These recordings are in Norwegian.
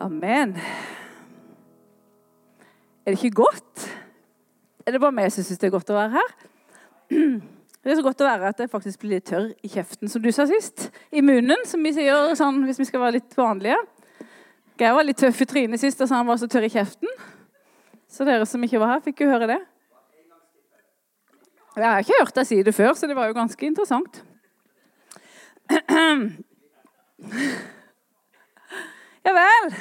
Amen. Er det ikke godt? Er det bare meg som syns det er godt å være her? Det er så godt å være at jeg faktisk blir litt tørr i kjeften, som du sa sist. I munnen, som vi sier sånn, hvis vi skal være litt vanlige. Geir var litt tøff i trynet sist, og sa han var så tørr i kjeften. Så dere som ikke var her, fikk jo høre det. Jeg har ikke hørt deg si det før, så det var jo ganske interessant. Ja vel.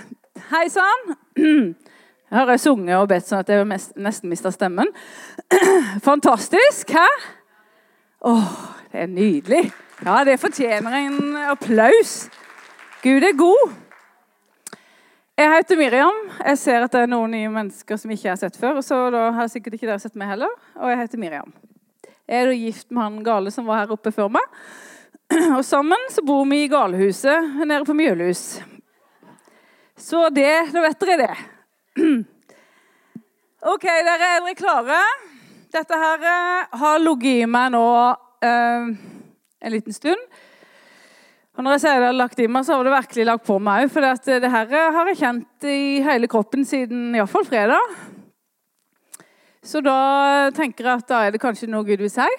Hei sann. Jeg har sunget og bedt sånn at jeg nesten mista stemmen. Fantastisk! Hæ? Åh, det er nydelig. Ja, det fortjener en applaus. Gud er god. Jeg heter Miriam. Jeg ser at det er noen nye mennesker som ikke jeg har sett før. så da har sikkert ikke dere sett meg heller. Og jeg heter Miriam. Jeg er da gift med han gale som var her oppe før meg. Og sammen så bor vi i galehuset nede på Mjølhus. Så det, da vet dere det. OK, dere er dere klare? Dette her eh, har ligget i meg nå eh, en liten stund. Og når jeg sier det har lagt i meg, så har det virkelig lagt på meg òg. For det, det her har jeg kjent i hele kroppen siden iallfall fredag. Så da tenker jeg at da er det kanskje noe Gud vil si.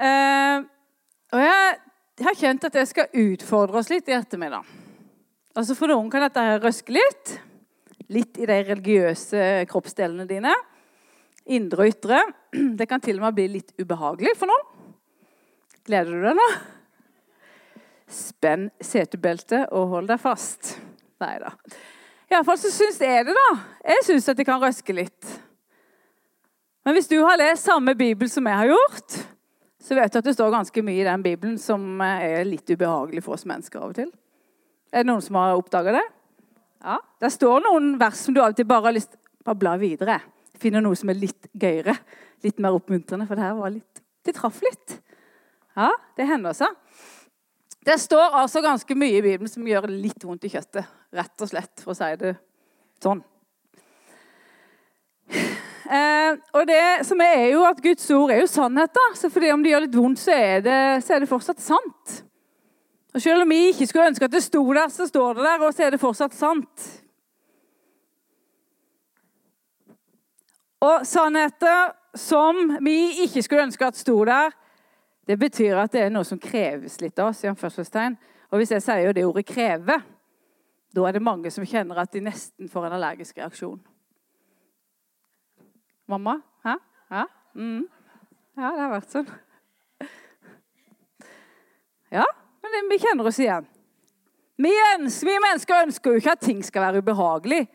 Eh, og jeg, jeg har kjent at jeg skal utfordre oss litt i ettermiddag. Altså For noen kan dette røske litt. Litt i de religiøse kroppsdelene dine. Indre og ytre. Det kan til og med bli litt ubehagelig for noen. Gleder du deg nå? Spenn setebeltet og hold deg fast. Nei da. Iallfall så syns jeg det, da. Jeg syns at det kan røske litt. Men hvis du har lest samme bibel som jeg har gjort, så vet du at det står ganske mye i den bibelen som er litt ubehagelig for oss mennesker av og til. Er det noen som har oppdaga det? Ja. Det står noen vers som du alltid bare har lyst til å bla videre. Finner noe som er litt gøyere, litt mer oppmuntrende, for det her var litt Det traff litt. Ja, det hender seg. Det står altså ganske mye i Bibelen som gjør litt vondt i kjøttet. Rett og slett, for å si det sånn. Eh, og det som er, jo at Guds ord er jo sannhet. da. Så fordi om det gjør litt vondt, så er det, så er det fortsatt sant. Og Selv om vi ikke skulle ønske at det sto der, så står det der, og så er det fortsatt sant. Og sannheter som vi ikke skulle ønske at sto der, det betyr at det er noe som kreves litt av oss. i. Og hvis jeg sier det ordet 'kreve', da er det mange som kjenner at de nesten får en allergisk reaksjon. Mamma? Hæ? Ja? Mm. ja, det har vært sånn. Ja, men vi kjenner oss igjen. Vi, ønsker, vi, mennesker ønsker jo ikke at ting skal være ubehagelig.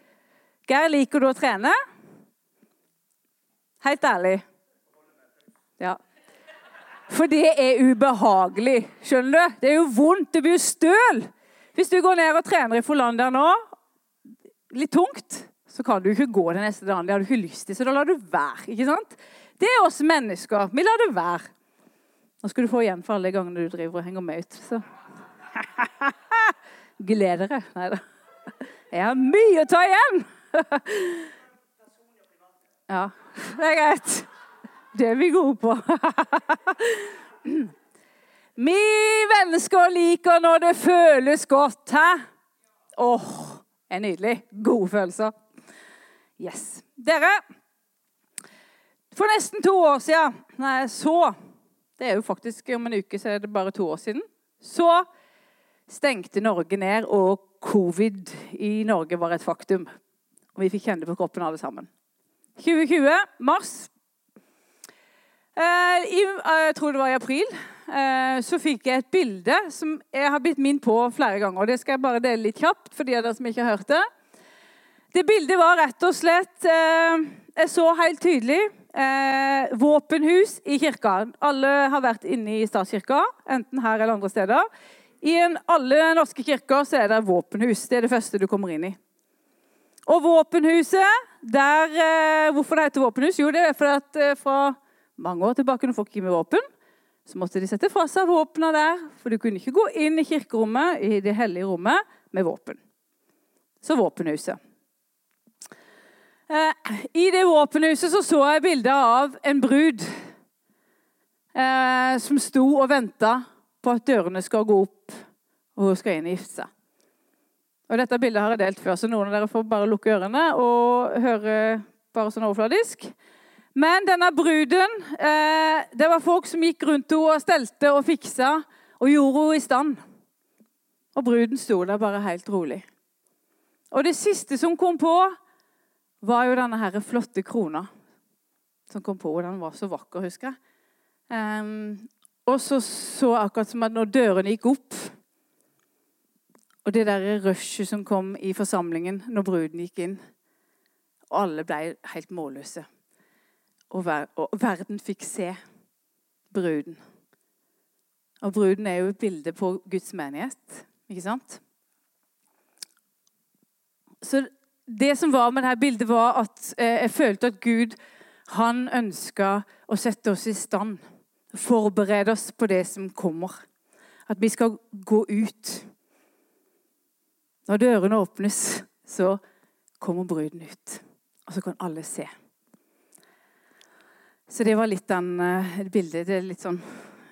Geir, liker du å trene? Helt ærlig. Ja. For det er ubehagelig. Skjønner du? Det er jo vondt. Det blir jo støl. Hvis du går ned og trener i Forlandia nå, litt tungt, så kan du ikke gå den neste dagen. Det har du ikke lyst til, så da lar du være. ikke sant? Det er oss mennesker. Vi lar det være. Nå skal du få igjen for alle gangene du driver og henger med ut. Så. Gled dere. Nei da. Jeg har mye å ta igjen! Ja, det er greit. Det er vi gode på. Vi mennesker liker når det føles godt. Hæ? Åh, det er nydelig. Gode følelser. Yes. Dere, for nesten to år siden Nei, så Det er jo faktisk om en uke så er det bare to år siden. Så stengte Norge ned, og covid i Norge var et faktum. Og vi fikk kjenne det på kroppen alle sammen. 2020, mars. Eh, i, eh, jeg tror det var i april. Eh, så fikk jeg et bilde som jeg har blitt minnet på flere ganger. og Det skal jeg bare dele litt kjapt for de av dere som ikke har hørt det. Det bildet var rett og slett eh, Jeg så helt tydelig eh, våpenhus i kirka. Alle har vært inne i statskirka, enten her eller andre steder. I en, alle norske kirker så er det våpenhus. Det er det første du kommer inn i. Og våpenhuset der, eh, Hvorfor det heter våpenhus? Jo, det er fordi at eh, fra mange år tilbake når folk gikk med våpen, så måtte de sette fra seg våpnene der. For du kunne ikke gå inn i kirkerommet, i det hellige rommet, med våpen. Så våpenhuset. Eh, I det våpenhuset så, så jeg bilde av en brud eh, som sto og venta på at dørene skal gå opp, og hun skal inn og gifte seg. Og Dette bildet har jeg delt før, så noen av dere får bare lukke ørene og høre bare sånn overfladisk. Men denne bruden eh, Det var folk som gikk rundt henne og stelte og fiksa og gjorde henne i stand. Og bruden sto der bare helt rolig. Og det siste som kom på, var jo denne her flotte krona som kom på. Den var så vakker, husker jeg. Um, og så så akkurat som at når dørene gikk opp Og det der rushet som kom i forsamlingen når bruden gikk inn Og alle ble helt målløse. Og, ver og verden fikk se bruden. Og bruden er jo et bilde på Guds menighet, ikke sant? Så det som var med dette bildet, var at eh, jeg følte at Gud han ønska å sette oss i stand. Forberede oss på det som kommer. At vi skal gå ut. Når dørene åpnes, så kommer bruden ut. Og så kan alle se. Så det var litt den uh, bildet. Det er litt sånn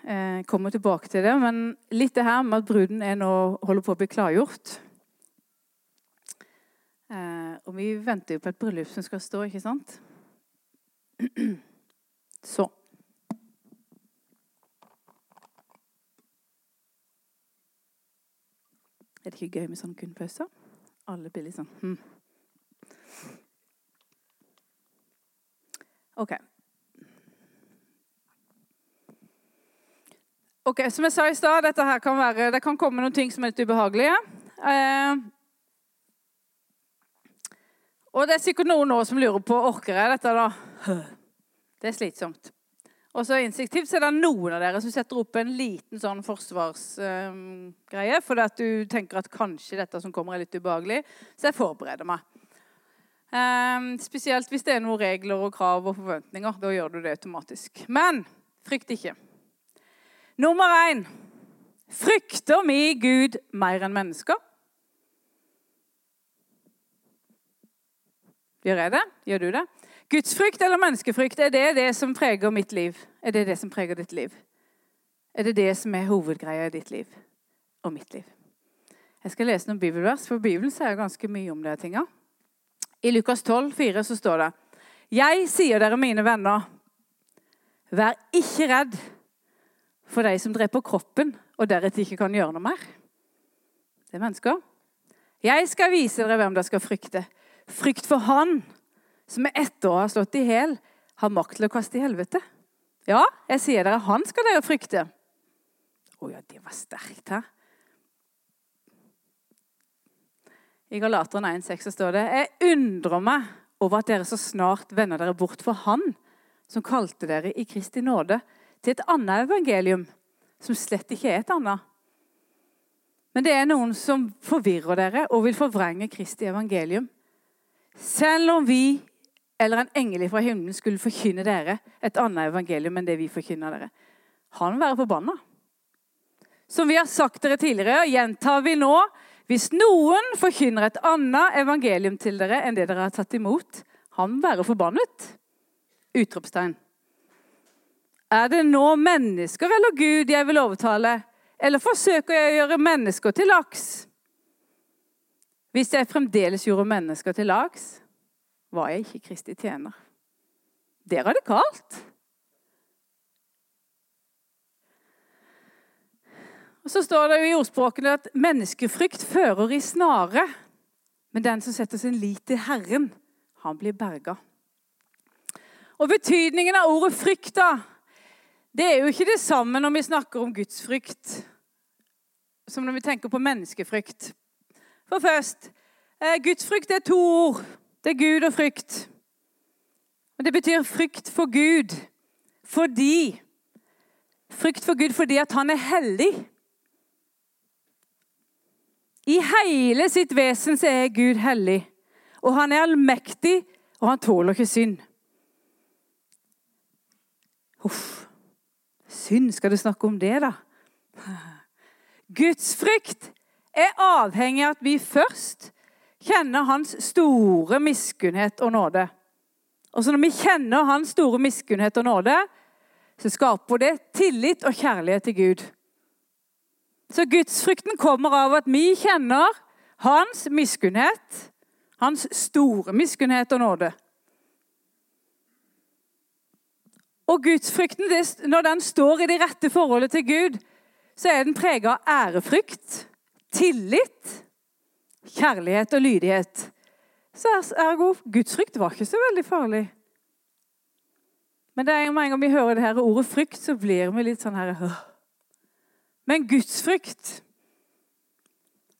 Jeg uh, kommer tilbake til det. Men litt det her med at bruden nå holder på å bli klargjort. Uh, og vi venter jo på et bryllup som skal stå, ikke sant? Så. Er det ikke gøy med sånn kunpauser? Alle blir litt sånn hm. OK. Ok, Som jeg sa i stad, det kan komme noen ting som er litt ubehagelige. Eh, og det er sikkert noen nå som lurer på orker jeg dette. da? Det er slitsomt. Og så instinktivt er det noen av dere som setter opp en liten sånn forsvarsgreie, um, fordi at du tenker at kanskje dette som kommer, er litt ubehagelig. Så jeg forbereder meg. Um, spesielt hvis det er noen regler og krav og forventninger. Da gjør du det automatisk. Men frykt ikke. Nummer én frykter vi Gud mer enn mennesker? Gjør jeg det? Gjør du det? Gudsfrykt eller menneskefrykt, er det det som preger mitt liv? Er det det som preger ditt liv? Er det det som er hovedgreia i ditt liv og mitt liv? Jeg skal lese noen bibelvers, for Bibelen sier ganske mye om de tinga. I Lukas 12, 4, så står det Jeg sier dere, mine venner, vær ikke redd for de som dreper kroppen og deretter ikke kan gjøre noe mer. Det er mennesker. Jeg skal vise dere hvem dere skal frykte. Frykt for Han som etter å ha slått i hjel, har makt til å kaste i helvete. Ja, jeg sier dere, han skal dere frykte. Å ja, det var sterkt, hæ? I Galateren 1,6 står det Jeg undrer meg over at dere så snart vender dere bort for Han som kalte dere i Kristi nåde til et annet evangelium, som slett ikke er et annet. Men det er noen som forvirrer dere og vil forvrenge Kristi evangelium. Selv om vi eller en engel fra himmelen skulle forkynne dere et annet evangelium enn det vi forkynner dere. Han være forbanna. Som vi har sagt dere tidligere, gjentar vi nå hvis noen forkynner et annet evangelium til dere enn det dere har tatt imot, han være forbannet. Utropstegn. Er det nå mennesker eller Gud jeg vil overtale, eller forsøker jeg å gjøre mennesker til laks? Hvis jeg fremdeles gjorde mennesker til laks, var jeg ikke Kristi tjener. Det er radikalt. Og Så står det jo i ordspråkene at menneskefrykt fører i snare. Men den som setter sin lit til Herren, han blir berga. Og Betydningen av ordet frykt da, det er jo ikke det samme når vi snakker om gudsfrykt, som når vi tenker på menneskefrykt. For først, eh, Gudsfrykt er to ord. Det er Gud og frykt. Og Det betyr frykt for Gud fordi Frykt for Gud fordi at han er hellig. I hele sitt vesen så er Gud hellig. Og han er allmektig, og han tåler ikke synd. Uff. Synd, skal du snakke om det, da? Guds frykt er avhengig av at vi først kjenner hans store miskunnhet og nåde. Og så Når vi kjenner hans store miskunnhet og nåde, så skaper det tillit og kjærlighet til Gud. Så gudsfrykten kommer av at vi kjenner Hans miskunnhet, hans store miskunnhet og nåde. Og gudsfrykten, når den står i det rette forholdet til Gud, så er den prega av ærefrykt, tillit, kjærlighet og lydighet. Så ergo gudsfrykt var ikke så veldig farlig. Men det er mange ganger vi hører det her ordet frykt, så blir vi litt sånn her Men gudsfrykt,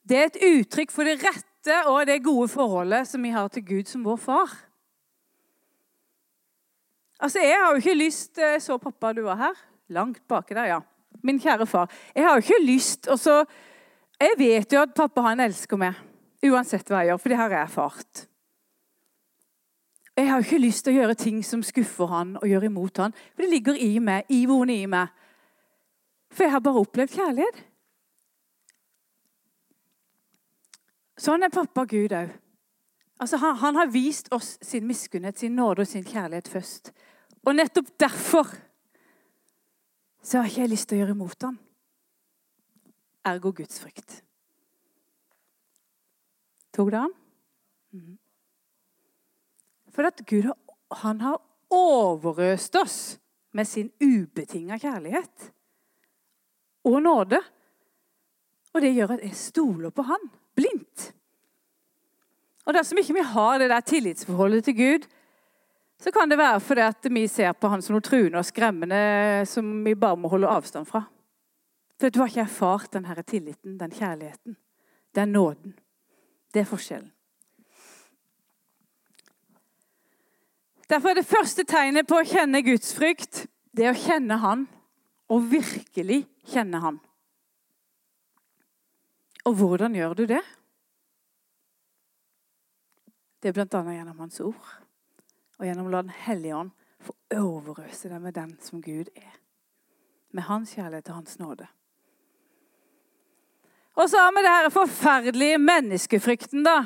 det er et uttrykk for det rette og det gode forholdet som vi har til Gud som vår far. Altså, Jeg har jo ikke lyst Jeg eh, så pappa, du var her. Langt baki der, ja. Min kjære far. Jeg har jo ikke lyst og så, Jeg vet jo at pappa han elsker meg, uansett hva jeg gjør, for det har jeg erfart. Jeg har ikke lyst til å gjøre ting som skuffer han og gjør imot han, for det ligger i meg, iboende i meg. For jeg har bare opplevd kjærlighet. Sånn er pappa Gud òg. Altså, han, han, har vist oss sin miskunnhet, sin nåde og sin kjærlighet først. Og nettopp derfor så har ikke jeg lyst til å gjøre imot ham. Ergo gudsfrykt. Tok det an? Mm. For at Gud han har overøst oss med sin ubetinga kjærlighet og nåde. Og det gjør at jeg stoler på han blindt. Og dersom ikke vi har det der tillitsforholdet til Gud, så kan det være fordi at vi ser på han som noe truende og skremmende som vi bare må holde avstand fra. For du har ikke erfart den her tilliten, den kjærligheten, den nåden. Det er forskjellen. Derfor er det første tegnet på å kjenne Guds frykt, det er å kjenne Han. Og virkelig kjenne Han. Og hvordan gjør du det? Det er bl.a. gjennom Hans ord og gjennom å la Den hellige ånd få overøse deg med den som Gud er. Med hans kjærlighet og hans nåde. Og så har vi det her forferdelige menneskefrykten, da.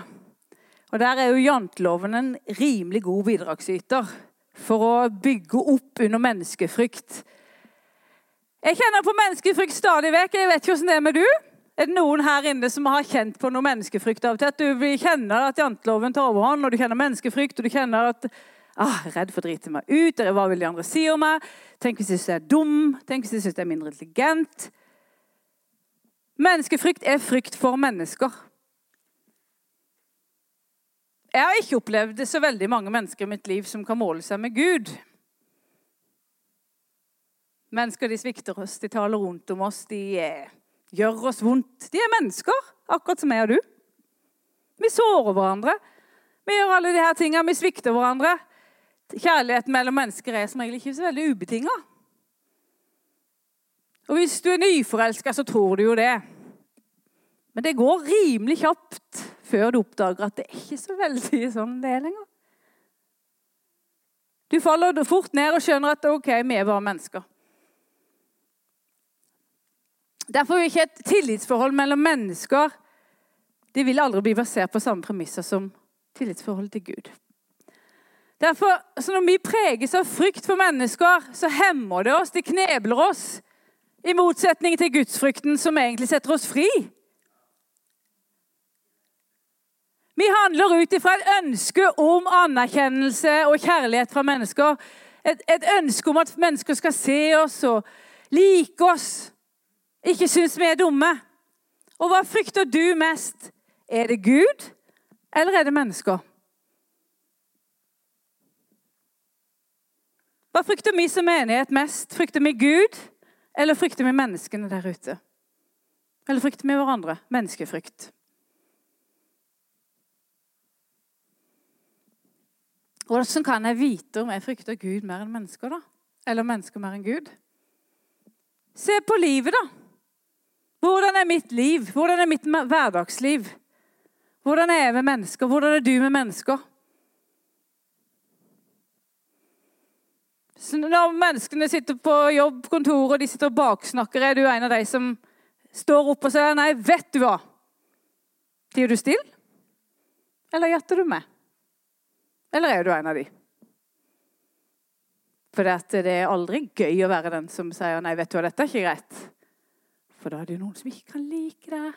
Og Der er jo janteloven en rimelig god bidragsyter for å bygge opp under menneskefrykt. Jeg kjenner på menneskefrykt stadig vekk. Jeg vet ikke hvordan det er med du. Er det noen her inne som har kjent på noe menneskefrykt av og til? At du kjenner at janteloven tar overhånd, og du kjenner menneskefrykt, og du kjenner at Ah, redd for å drite meg ut. Eller hva vil de andre si om meg? Tenk hvis de syns jeg er dum? Tenk hvis de syns jeg er mindre intelligent? Menneskefrykt er frykt for mennesker. Jeg har ikke opplevd så veldig mange mennesker i mitt liv som kan måle seg med Gud. Mennesker de svikter oss, de taler rundt om oss, de eh, gjør oss vondt. De er mennesker, akkurat som jeg og du. Vi sårer hverandre. Vi gjør alle disse tingene, vi svikter hverandre. Kjærligheten mellom mennesker er som regel ikke så veldig ubetinga. Og hvis du er nyforelska, så tror du jo det. Men det går rimelig kjapt før du oppdager at det er ikke så veldig sånn det er lenger. Du faller fort ned og skjønner at ok, vi er bare mennesker. Derfor er ikke et tillitsforhold mellom mennesker det vil aldri bli basert på samme premisser som tillitsforholdet til Gud. Derfor, Når vi preges av frykt for mennesker, så hemmer det oss, det knebler oss. I motsetning til gudsfrykten, som egentlig setter oss fri. Vi handler ut ifra et ønske om anerkjennelse og kjærlighet fra mennesker. Et, et, ønske om at mennesker skal se oss og like oss, ikke synes vi er dumme. Og hva frykter du mest? Er det Gud, eller er det mennesker? Hva frykter vi som menighet mest? Frykter vi Gud, eller frykter vi menneskene der ute? Eller frykter vi hverandre? Menneskefrykt. Hvordan kan jeg vite om jeg frykter Gud mer enn mennesker, da? Eller mennesker mer enn Gud? Se på livet, da. Hvordan er mitt liv? Hvordan er mitt hverdagsliv? Hvordan er jeg med mennesker? Hvordan er du med mennesker? Når menneskene sitter på jobbkontoret og de sitter og baksnakker, er du en av de som står opp og sier 'nei, vet du hva'? Tier du stille? Eller gjetter du med? Eller er du en av de? For det er aldri gøy å være den som sier 'nei, vet du hva, dette er ikke greit'. For da er det jo noen som ikke kan like det.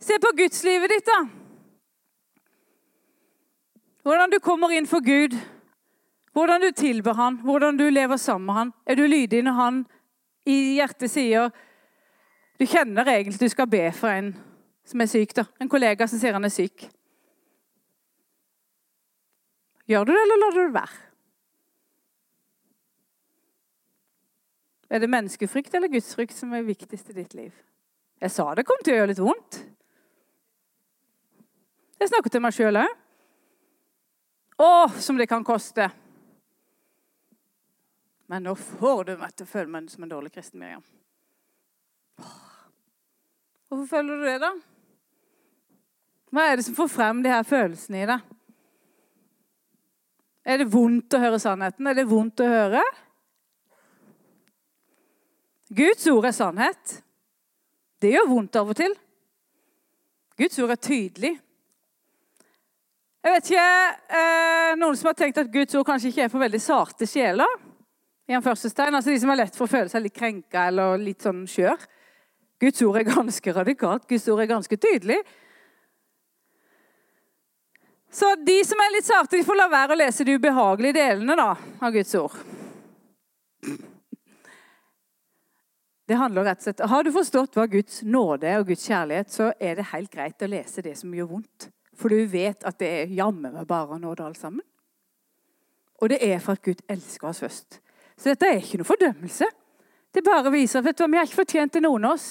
Se på gudslivet ditt, da. Hvordan du kommer inn for Gud. Hvordan du tilber han, hvordan du lever sammen med han. Er du lydig når han i hjertet sier Du kjenner egentlig du skal be for en som er syk. da. En kollega som sier han er syk. Gjør du det, eller lar du det være? Er det menneskefrykt eller gudsfrykt som er viktigst i ditt liv? Jeg sa det kom til å gjøre litt vondt. Jeg snakker til meg sjøl òg. Å, som det kan koste. Men nå får du meg til å føle meg som en dårlig kristen, Miriam. Hvorfor føler du det, da? Hva er det som får frem de her følelsene i deg? Er det vondt å høre sannheten? Er det vondt å høre? Guds ord er sannhet. Det gjør vondt av og til. Guds ord er tydelig. Jeg vet ikke, eh, Noen som har tenkt at Guds ord kanskje ikke er for veldig sarte sjeler? i en første stein, altså De som er lett for å føle seg litt krenka eller litt sånn skjør. Guds ord er ganske radikalt. Guds ord er ganske tydelig. Så de som er litt sarte, de får la være å lese de ubehagelige delene da, av Guds ord. Det handler rett og slett, Har du forstått hva Guds nåde og Guds kjærlighet, så er det helt greit å lese det som gjør vondt. For du vet at det er jammen meg bare nåde alt sammen. Og det er for at Gud elsker oss først. Så dette er ikke noe fordømmelse. Det bare viser vet du, Vi har ikke fortjent det, noen av oss.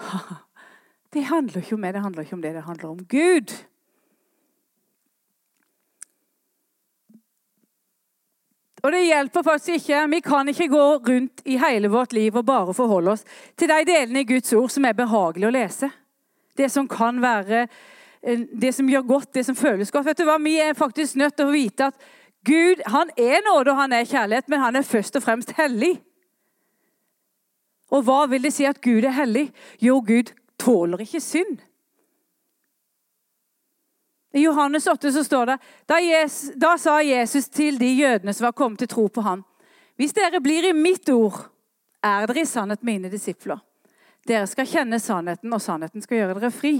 Det handler ikke om meg, det handler ikke om det. Det handler om Gud. Og det hjelper faktisk ikke. Vi kan ikke gå rundt i hele vårt liv og bare forholde oss til de delene i Guds ord som er behagelig å lese. Det som kan være det som gjør godt, det som føles godt. Vet du hva? Vi er faktisk nødt til å vite at Gud han er nåde og han er kjærlighet, men han er først og fremst hellig. Og hva vil det si at Gud er hellig? Jo, Gud tåler ikke synd. I Johannes 8 så står det da, Jesus, da sa Jesus til de jødene som var kommet til tro på ham, hvis dere blir i mitt ord, er dere i sannhet mine disipler. Dere skal kjenne sannheten, og sannheten skal gjøre dere fri.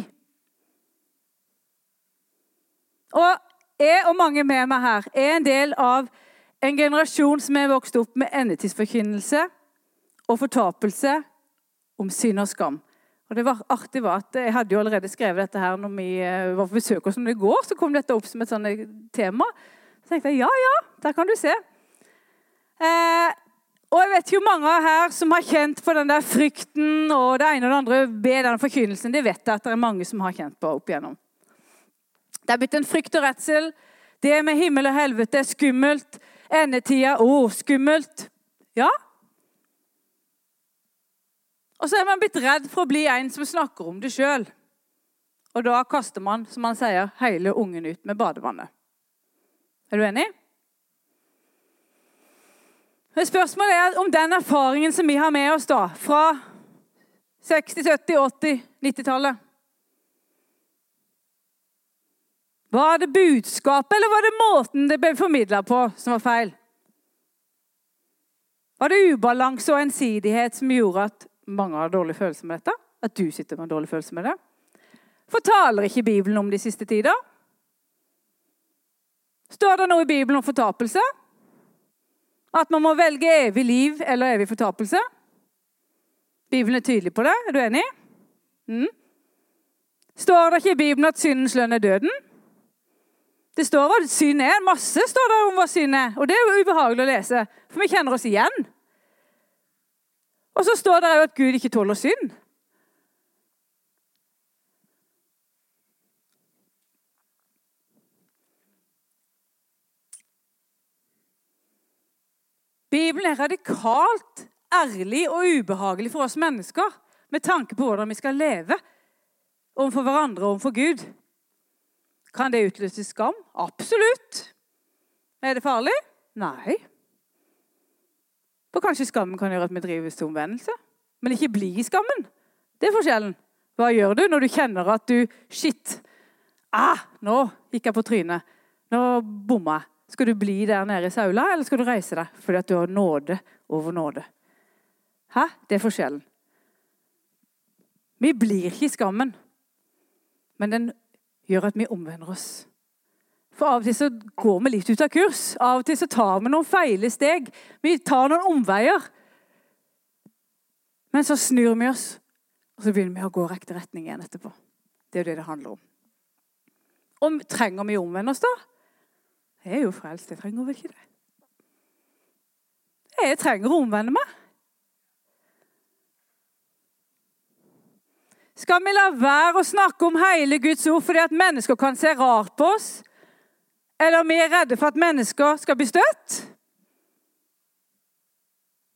Og jeg og mange med meg her er en del av en generasjon som er vokst opp med endetidsforkynnelse og fortapelse om synd og skam. Og det var artig var at Jeg hadde jo allerede skrevet dette her når vi eh, var på besøk hos i går. Så kom dette opp som et sånt tema. Så tenkte jeg ja, ja, der kan du se. Eh, og jeg vet jo mange her som har kjent på den der frykten og det ene og det andre ved den forkynnelsen. Det vet jeg at det er mange som har kjent på opp igjennom. Det er blitt en frykt og redsel. Det med himmel og helvete er skummelt. Endetida å, oh, skummelt. Ja, og så er man blitt redd for å bli en som snakker om det sjøl. Og da kaster man, som man sier, hele ungen ut med badevannet. Er du enig? Men Spørsmålet er om den erfaringen som vi har med oss da, fra 60-, 70-, 80-, 90-tallet Var det budskapet, eller var det måten det ble formidla på, som var feil? Var det ubalanse og ensidighet som gjorde at mange har dårlig følelse med dette? At du sitter med en dårlig følelse med det? Fortaler ikke Bibelen om de siste tider? Står det noe i Bibelen om fortapelse? At man må velge evig liv eller evig fortapelse? Bibelen er tydelig på det. Er du enig? Mm. Står det ikke i Bibelen at syndens lønn er døden? Det står hva synd er. Masse står det om hva synd er. Og det er jo ubehagelig å lese, for vi kjenner oss igjen. Og så står det jo at Gud ikke tåler synd. Bibelen er radikalt ærlig og ubehagelig for oss mennesker med tanke på hvordan vi skal leve overfor hverandre og overfor Gud. Kan det utløse skam? Absolutt. Er det farlig? Nei. For kanskje skammen kan gjøre at vi drives til omvendelse. Men ikke bli i skammen. Det er forskjellen. Hva gjør du når du kjenner at du Shit! Ah, nå gikk jeg på trynet. Nå bomma jeg. Skal du bli der nede i saula, eller skal du reise deg fordi at du har nåde over nåde? Hæ? Det er forskjellen. Vi blir ikke i skammen. men den gjør at vi omvender oss. For av og til så går vi litt ut av kurs. Av og til så tar vi noen feile steg. Vi tar noen omveier. Men så snur vi oss, og så begynner vi å gå riktig retning igjen etterpå. Det er jo det det handler om. Og trenger vi å omvende oss, da? Jeg er jo frelst. Jeg trenger vel ikke det. Jeg trenger å omvende meg. Skal vi la være å snakke om hele Guds ord fordi at mennesker kan se rart på oss? Eller vi er redde for at mennesker skal bli støtt?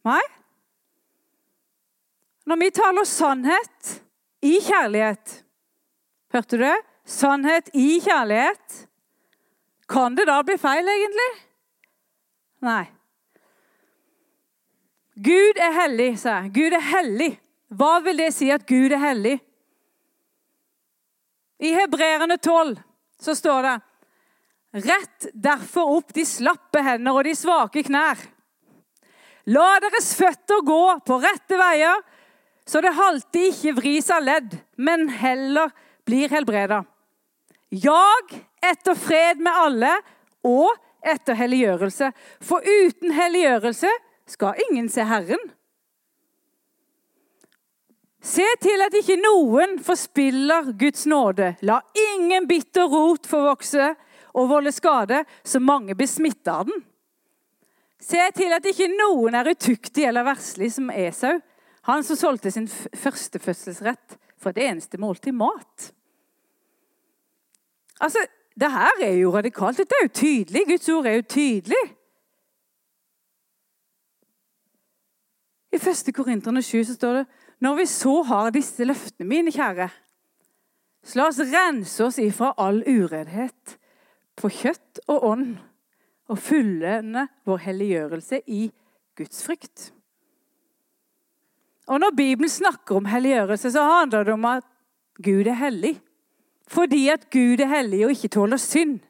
Nei. Når vi taler sannhet i kjærlighet Hørte du det? Sannhet i kjærlighet. Kan det da bli feil, egentlig? Nei. Gud er hellig, sa jeg. Gud er hellig. Hva vil det si at Gud er hellig? I Hebreerne 12 så står det Rett derfor opp de slappe hender og de svake knær. La deres føtter gå på rette veier, så det halte ikke vris av ledd, men heller blir helbreda. Jag etter fred med alle og etter helliggjørelse. For uten helliggjørelse skal ingen se Herren. Se til at ikke noen forspiller Guds nåde. La ingen bitter rot få vokse og volde skade, så mange blir smitta av den. Se til at ikke noen er utuktig eller verslig som Esau, han som solgte sin førstefødselsrett for et eneste måltid mat. Altså, det her er jo radikalt. Dette er jo tydelig. Guds ord er jo tydelig. I 1. Korinterne 7 så står det når vi så har disse løftene, mine kjære, så la oss rense oss ifra all uredhet på kjøtt og ånd og fullende vår helliggjørelse i Guds frykt. Og Når Bibelen snakker om helliggjørelse, så handler det om at Gud er hellig. Fordi at Gud er hellig og ikke tåler synd,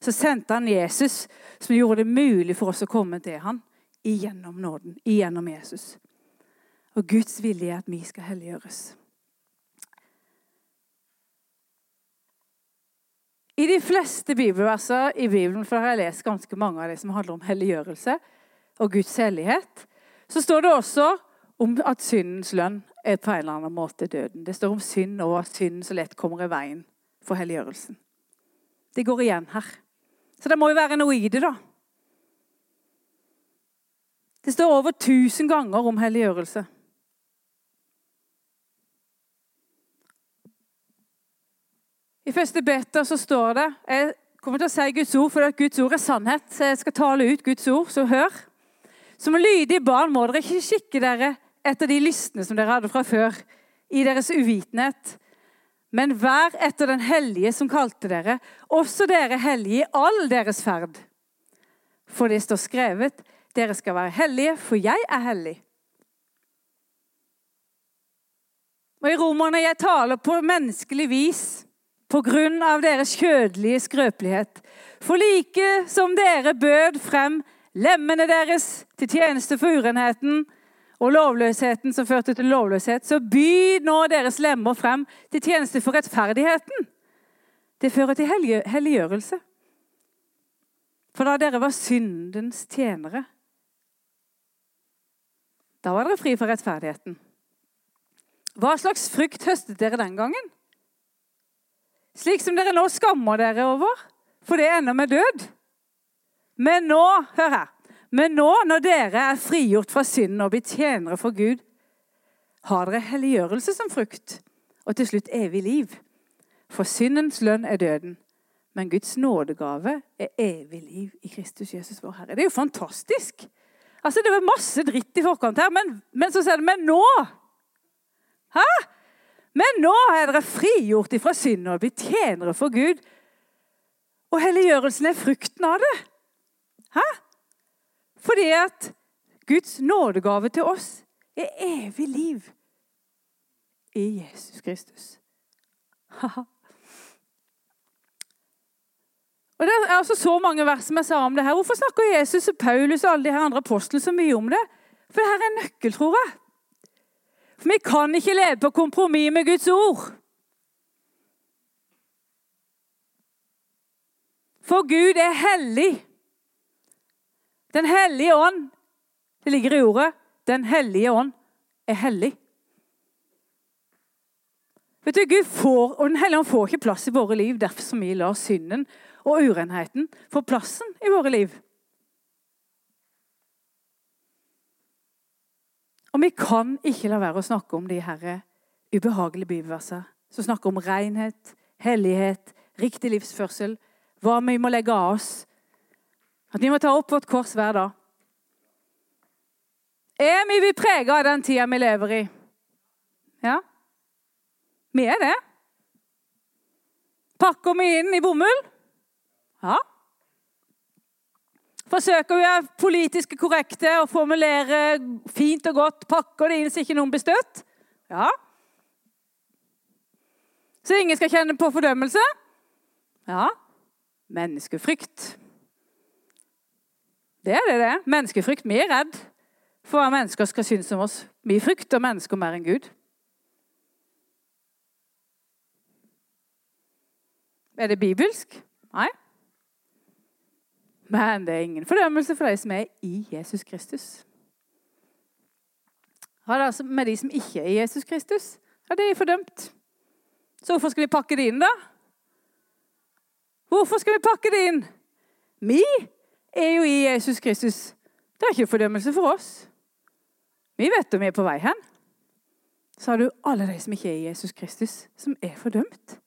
så sendte han Jesus, som gjorde det mulig for oss å komme til han igjennom nåden, igjennom Jesus. Og Guds vilje er at vi skal helliggjøres. I de fleste bibelverser i Bibelen, for jeg har lest ganske mange av de som handler om helliggjørelse og Guds hellighet, så står det også om at syndens lønn er på en eller annen måte døden. Det står om synd og at synden så lett kommer i veien for helliggjørelsen. Det går igjen her. Så det må jo være noe i det, da. Det står over 1000 ganger om helliggjørelse. I første beta så står det Jeg kommer til å si Guds ord, for Guds ord er sannhet. Så jeg skal tale ut Guds ord, så hør. Som lydige barn må dere ikke skikke dere etter de lystne som dere hadde fra før, i deres uvitenhet. Men vær etter den hellige som kalte dere, også dere hellige i all deres ferd. For det står skrevet, dere skal være hellige, for jeg er hellig. Og I Romerne jeg taler på menneskelig vis på grunn av deres kjødelige skrøpelighet. For like som dere bød frem lemmene deres til tjeneste for urenheten og lovløsheten som førte til lovløshet, så byd nå deres lemmer frem til tjeneste for rettferdigheten. Det fører til helliggjørelse. For da dere var syndens tjenere, da var dere fri for rettferdigheten. Hva slags frukt høstet dere den gangen? Slik som dere nå skammer dere over, for det ender med død. Men nå, hør her, men nå når dere er frigjort fra synden og blitt tjenere for Gud, har dere helliggjørelse som frukt, og til slutt evig liv. For syndens lønn er døden, men Guds nådegave er evig liv i Kristus Jesus vår Herre. Det er jo fantastisk! Altså, Det var masse dritt i forkant her, men, men så sier det Men nå! Hæ? Men nå er dere frigjort ifra synd og blitt tjenere for Gud. Og helliggjørelsen er frukten av det. Hæ? Fordi at Guds nådegave til oss er evig liv i Jesus Kristus. Og Det er altså så mange vers som jeg sa om det her. Hvorfor snakker Jesus og Paulus og alle de her andre apostlene så mye om det? For det her er en nøkkel, tror jeg. For vi kan ikke leve på kompromiss med Guds ord. For Gud er hellig. Den hellige ånd Det ligger i ordet. Den hellige ånd er hellig. Vet du, Gud får, og Den hellige ånd får ikke plass i våre liv. Derfor så mye lar synden og urenheten får plassen i våre liv. Og vi kan ikke la være å snakke om de her ubehagelige bibelversene som snakker om renhet, hellighet, riktig livsførsel, hva vi må legge av oss. At vi må ta opp vårt kors hver dag. Er vi vi prega av den tida vi lever i? Ja, vi er det. Pakker vi inn i bomull? Ja. Forsøker vi å være politiske korrekte og formulere fint og godt? Pakker det inn så ikke noen blir støtt? Ja. Så ingen skal kjenne på fordømmelse? Ja. Menneskefrykt. Det er det det. Menneskefrykt. Vi er redd for hva mennesker skal synes om oss. Vi frykter mennesker mer enn Gud. Er det bibelsk? Nei. Men det er ingen fordømmelse for de som er i Jesus Kristus. Ja, det med de som ikke er i Jesus Kristus, ja, det er fordømt. Så hvorfor skal vi pakke det inn, da? Hvorfor skal vi pakke det inn? Vi er jo i Jesus Kristus. Det er ikke fordømmelse for oss. Vi vet om vi er på vei hen. Så har du alle de som ikke er i Jesus Kristus, som er fordømt.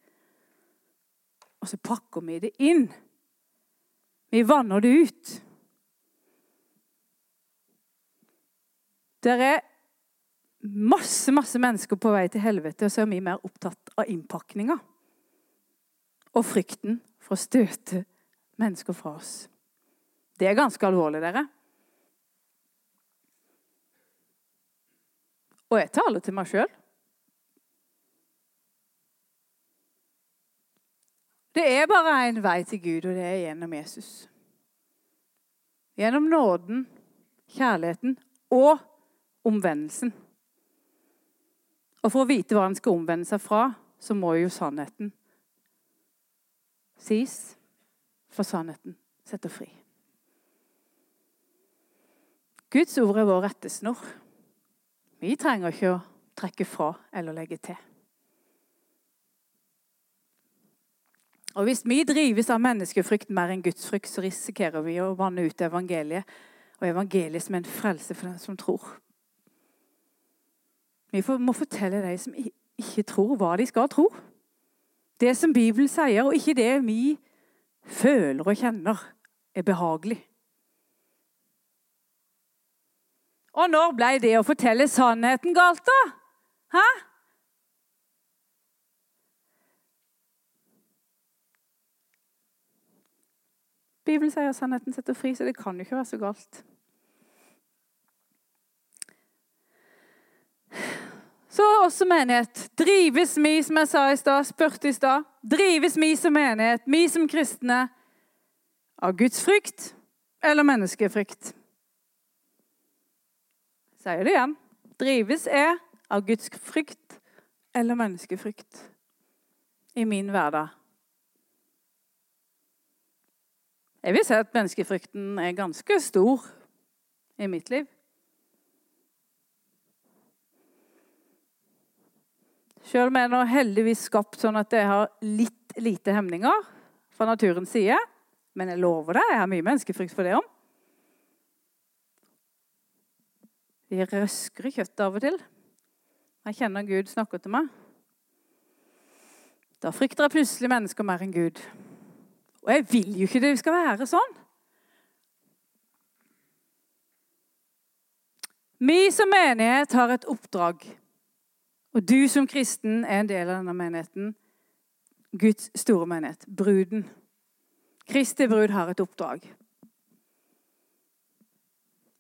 Og så pakker vi det inn. Vi vanner det ut. Det er masse masse mennesker på vei til helvete, og så er vi mer opptatt av innpakninga. Og frykten for å støte mennesker fra oss. Det er ganske alvorlig, dere. Og jeg taler til meg sjøl. Det er bare én vei til Gud, og det er gjennom Jesus. Gjennom nåden, kjærligheten og omvendelsen. Og for å vite hva han skal omvende seg fra, så må jo sannheten sies. For sannheten setter fri. Guds ord er vår rettesnor. Vi trenger ikke å trekke fra eller legge til. Og Hvis vi drives av menneskefrykt mer enn gudsfrykt, så risikerer vi å vanne ut evangeliet. Og evangeliet som en frelse for den som tror. Vi må fortelle de som ikke tror, hva de skal tro. Det som Bibelen sier, og ikke det vi føler og kjenner, er behagelig. Og når ble det å fortelle sannheten galt, da? Hæ? Bibelen sier at sannheten setter fri, så det kan jo ikke være så galt. Så også menighet. Drives vi, som jeg sa i stad, spurte i stad, drives vi som menighet, vi som kristne, av Guds frykt eller menneskefrykt? Sier det igjen. Drives er av Guds frykt eller menneskefrykt i min hverdag. Jeg vil si at menneskefrykten er ganske stor i mitt liv. Selv om jeg nå heldigvis skapt sånn at jeg har litt lite hemninger fra naturens side. Men jeg lover deg, jeg har mye menneskefrykt for det om. Vi røsker i kjøttet av og til. Jeg kjenner Gud snakker til meg. Da frykter jeg plutselig mennesker mer enn Gud. Og jeg vil jo ikke det skal være sånn. Vi som menighet har et oppdrag. Og du som kristen er en del av denne menigheten. Guds store menighet. Bruden. Kristi brud har et oppdrag.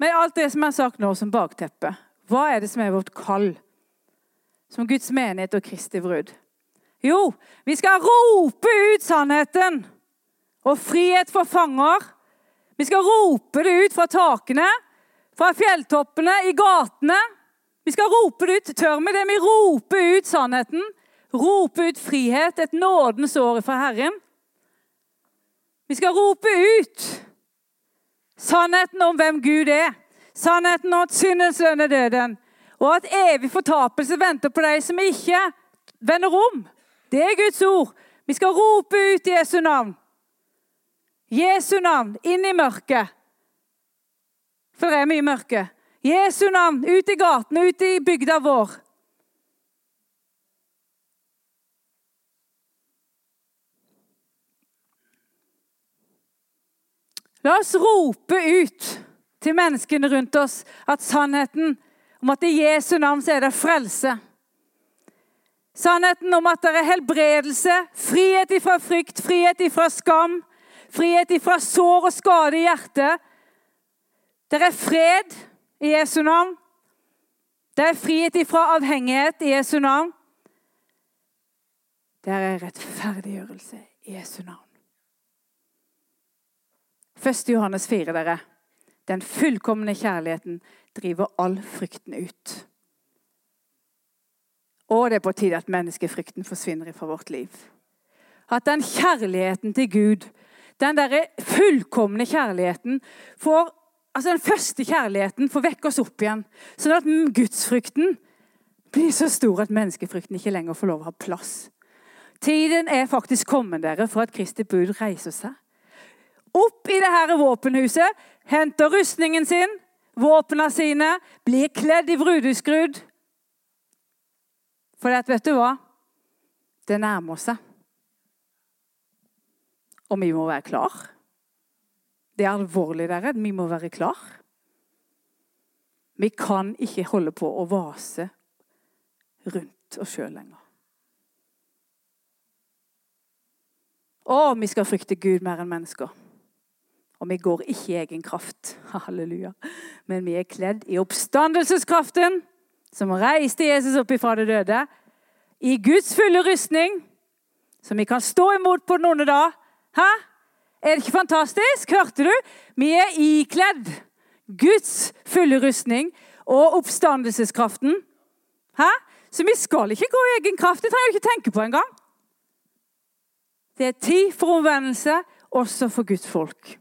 Med alt det som er sagt nå som bakteppe, hva er det som er vårt kall som Guds menighet og Kristi brud? Jo, vi skal rope ut sannheten og frihet for fanger. Vi skal rope det ut fra takene, fra fjelltoppene, i gatene. Vi skal rope det ut. Tør vi det? Vi roper ut sannheten. Rope ut frihet, et nådens år fra Herren. Vi skal rope ut sannheten om hvem Gud er. Sannheten om at syndens lønn er døden. Og at evig fortapelse venter på de som ikke vender om. Det er Guds ord. Vi skal rope ut Jesu navn. Jesu navn inn i mørket. For det er mye mørke. Jesu navn ut i gatene, ut i bygda vår. La oss rope ut til menneskene rundt oss at sannheten om at i Jesu navn så er det frelse. Sannheten om at det er helbredelse, frihet ifra frykt, frihet ifra skam, frihet ifra sår og skade i hjertet. Det er fred i Jesu navn. Det er frihet ifra avhengighet i Jesu navn. Det er rettferdiggjørelse i Jesu navn. 1. Johannes 4, dere. Den fullkomne kjærligheten driver all frykten ut. Og det er på tide at menneskefrykten forsvinner fra vårt liv. At den kjærligheten til Gud, den derre fullkomne kjærligheten, får, altså den første kjærligheten får vekke oss opp igjen. Sånn at gudsfrykten blir så stor at menneskefrykten ikke lenger får lov å ha plass. Tiden er faktisk kommet dere for at Kristi bud reiser seg opp i det her våpenhuset, henter rustningen sin, våpnene sine, blir kledd i brudeskrudd. For vet du hva? Det nærmer seg. Og vi må være klar. Det er alvorlig, dere. Vi må være klar. Vi kan ikke holde på å vase rundt oss sjøl lenger. Å, vi skal frykte Gud mer enn mennesker. Og vi går ikke i egen kraft, halleluja. men vi er kledd i oppstandelseskraften, som reiste Jesus opp ifra det døde, i Guds fulle rustning, som vi kan stå imot på den onde dag. Hæ? Er det ikke fantastisk? Hørte du? Vi er ikledd Guds fulle rustning og oppstandelseskraften. Hæ? Så vi skal ikke gå i egen kraft. Det trenger du ikke tenke på engang. Det er tid for omvendelse, også for Guds folk.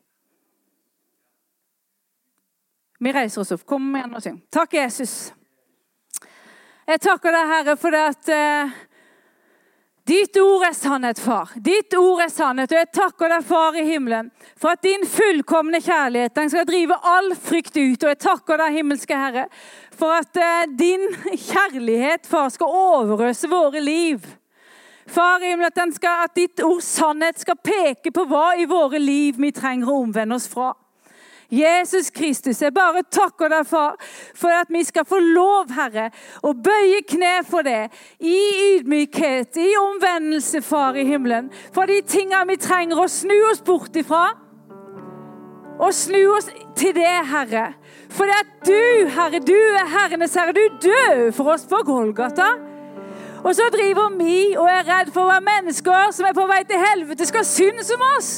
Vi reiser oss opp. Kom igjen og syng. Takk, Jesus. Jeg takker deg, Herre, for det at uh, ditt ord er sannhet, far. Ditt ord er sannhet. Og jeg takker deg, far i himmelen, for at din fullkomne kjærlighet den skal drive all frykt ut. Og jeg takker deg, himmelske Herre, for at uh, din kjærlighet, far, skal overøse våre liv. Far i himmelen, at, skal, at ditt ord sannhet skal peke på hva i våre liv vi trenger å omvende oss fra. Jesus Kristus, jeg bare takker deg, far, for at vi skal få lov, Herre, å bøye kne for det. I ydmykhet, i omvendelse, Far i himmelen. For de tingene vi trenger å snu oss bort ifra. Og snu oss til det, Herre. For det at du, Herre, du er Herrenes Herre. Du døde for oss på Golgata. Og så driver vi og er redd for hva mennesker som er på vei til helvete, skal synes om oss.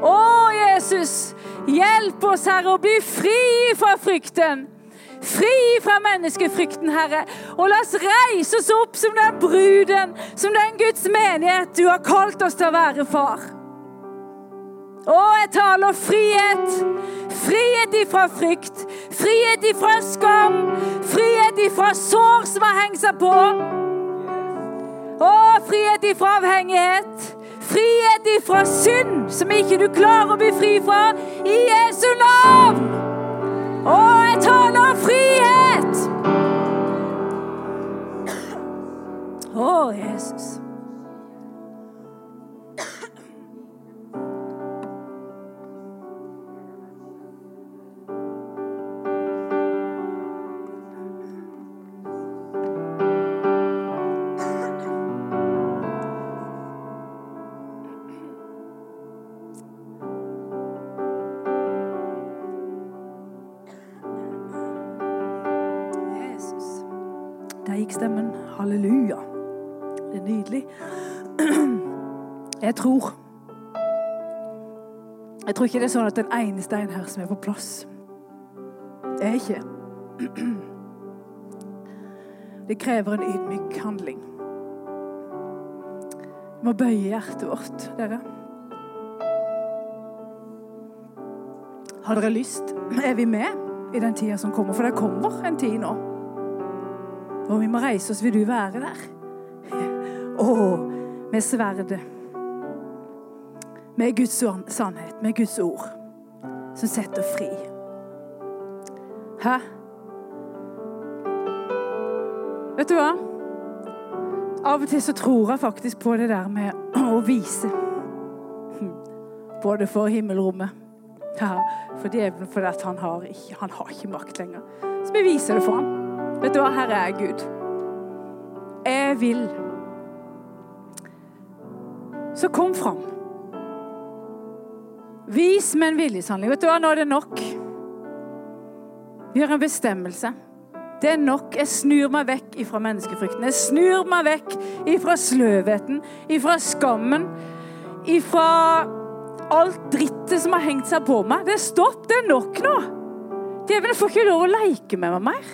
Å, Jesus, hjelp oss, Herre, å bli fri fra frykten. Fri fra menneskefrykten, Herre. Og la oss reise oss opp som den bruden, som den Guds menighet du har kalt oss til å være, far. Å, jeg taler frihet. Frihet ifra frykt. Frihet ifra skam. Frihet ifra sår som har hengt seg på. Å, frihet ifra avhengighet. Frihet ifra synd som ikke du klarer å bli fri fra, i Jesu navn! Tror ikke det er sånn at den ene steinen her som er på plass. Det er ikke. Det krever en ydmyk handling. Vi må bøye hjertet vårt, dere. Har dere lyst? Er vi med i den tida som kommer? For det kommer en tid nå. Og vi må reise oss. Vil du være der? Å, med sverdet. Med Guds sannhet, med Guds ord, som setter fri. Hæ? Vet du hva? Av og til så tror jeg faktisk på det der med å vise. Både for himmelrommet for djevelen, fordi han har, ikke, han har ikke makt lenger. Så vi viser det for ham. Vet du hva? Her er Gud. Jeg vil. Så kom fram. Vis med en viljeshandling. Vet du hva, nå er det nok. Vi har en bestemmelse. Det er nok. Jeg snur meg vekk ifra menneskefrykten. Jeg snur meg vekk ifra sløvheten, ifra skammen, ifra alt drittet som har hengt seg på meg. Det er stopp. Det er nok nå. Djevelen får ikke lov å leke med meg mer.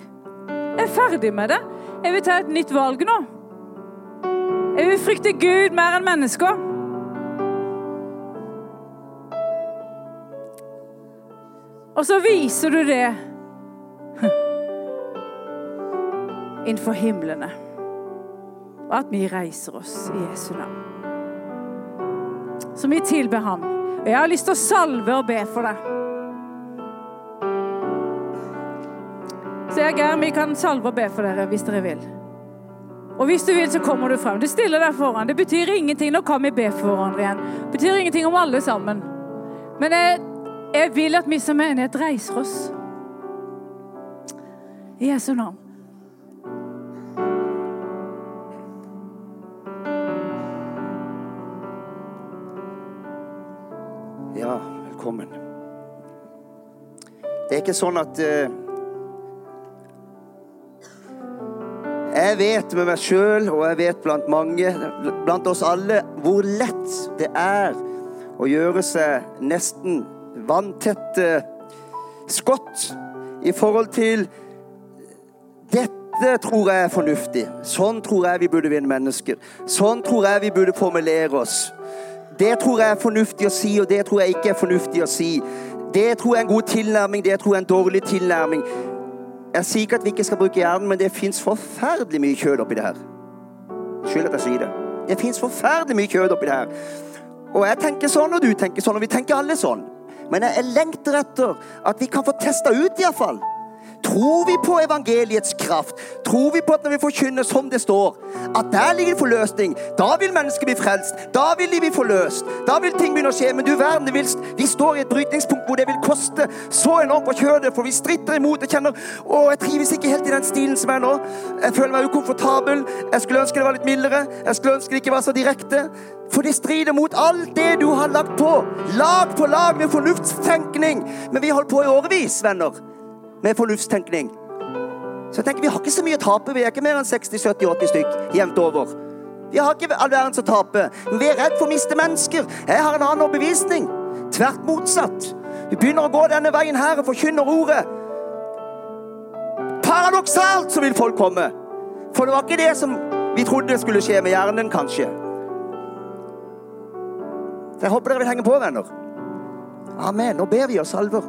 Jeg er ferdig med det. Jeg vil ta et nytt valg nå. Jeg vil frykte Gud mer enn mennesker. Og så viser du det innenfor himlene. Og at vi reiser oss i Jesu navn. Så vi tilber Ham. Og jeg har lyst til å salve og be for deg. Så jeg Geir, vi kan salve og be for dere hvis dere vil. Og hvis du vil, så kommer du frem. Du stiller deg foran. Det betyr ingenting. Nå kan vi be for hverandre igjen. Det betyr ingenting om alle sammen. Men jeg, jeg vil at vi som menighet reiser oss. I Jesu navn. Ja, velkommen. Det er ikke sånn at uh, Jeg vet med meg sjøl, og jeg vet blant mange, blant oss alle, hvor lett det er å gjøre seg nesten vanntette skott i forhold til dette tror jeg er fornuftig. Sånn tror jeg vi burde vinne mennesker. Sånn tror jeg vi burde formulere oss. Det tror jeg er fornuftig å si, og det tror jeg ikke er fornuftig å si. Det tror jeg er en god tilnærming, det tror jeg er en dårlig tilnærming. Jeg sier ikke at vi ikke skal bruke hjernen, men det fins forferdelig mye kjød oppi det her. Skyld at jeg sier det. Det fins forferdelig mye kjød oppi det her. Og jeg tenker sånn, og du tenker sånn, og vi tenker alle sånn. Men jeg lengter etter at vi kan få testa ut, iallfall. Tror vi på evangeliets kraft? Tror vi på at når vi forkynner som det står, at der ligger forløsning? Da vil mennesker bli frelst. Da vil de bli forløst. Da vil ting begynne å skje. Men du verden, vilst, vi står i et brytningspunkt hvor det vil koste så enormt å kjøre det, for vi stritter imot. Jeg kjenner Å, jeg trives ikke helt i den stilen som er nå. Jeg føler meg ukomfortabel. Jeg skulle ønske det var litt mildere. Jeg skulle ønske det ikke var så direkte. For det strider mot alt det du har lagt på. Lag på lag med fornuftstenkning. Men vi holdt på i årevis, venner med fornuftstenkning. Så jeg tenker, Vi har ikke så mye å tape. Vi er ikke mer enn 60-70-80 stykk jevnt over. Vi har ikke all verdens å tape. Men vi er redd for å miste mennesker. Jeg har en annen overbevisning. Tvert motsatt. Vi begynner å gå denne veien her og forkynner ordet. Paradoksalt så vil folk komme. For det var ikke det som vi trodde skulle skje med hjernen, kanskje. Så jeg håper dere vil henge på, venner. Amen. Nå ber vi oss salver.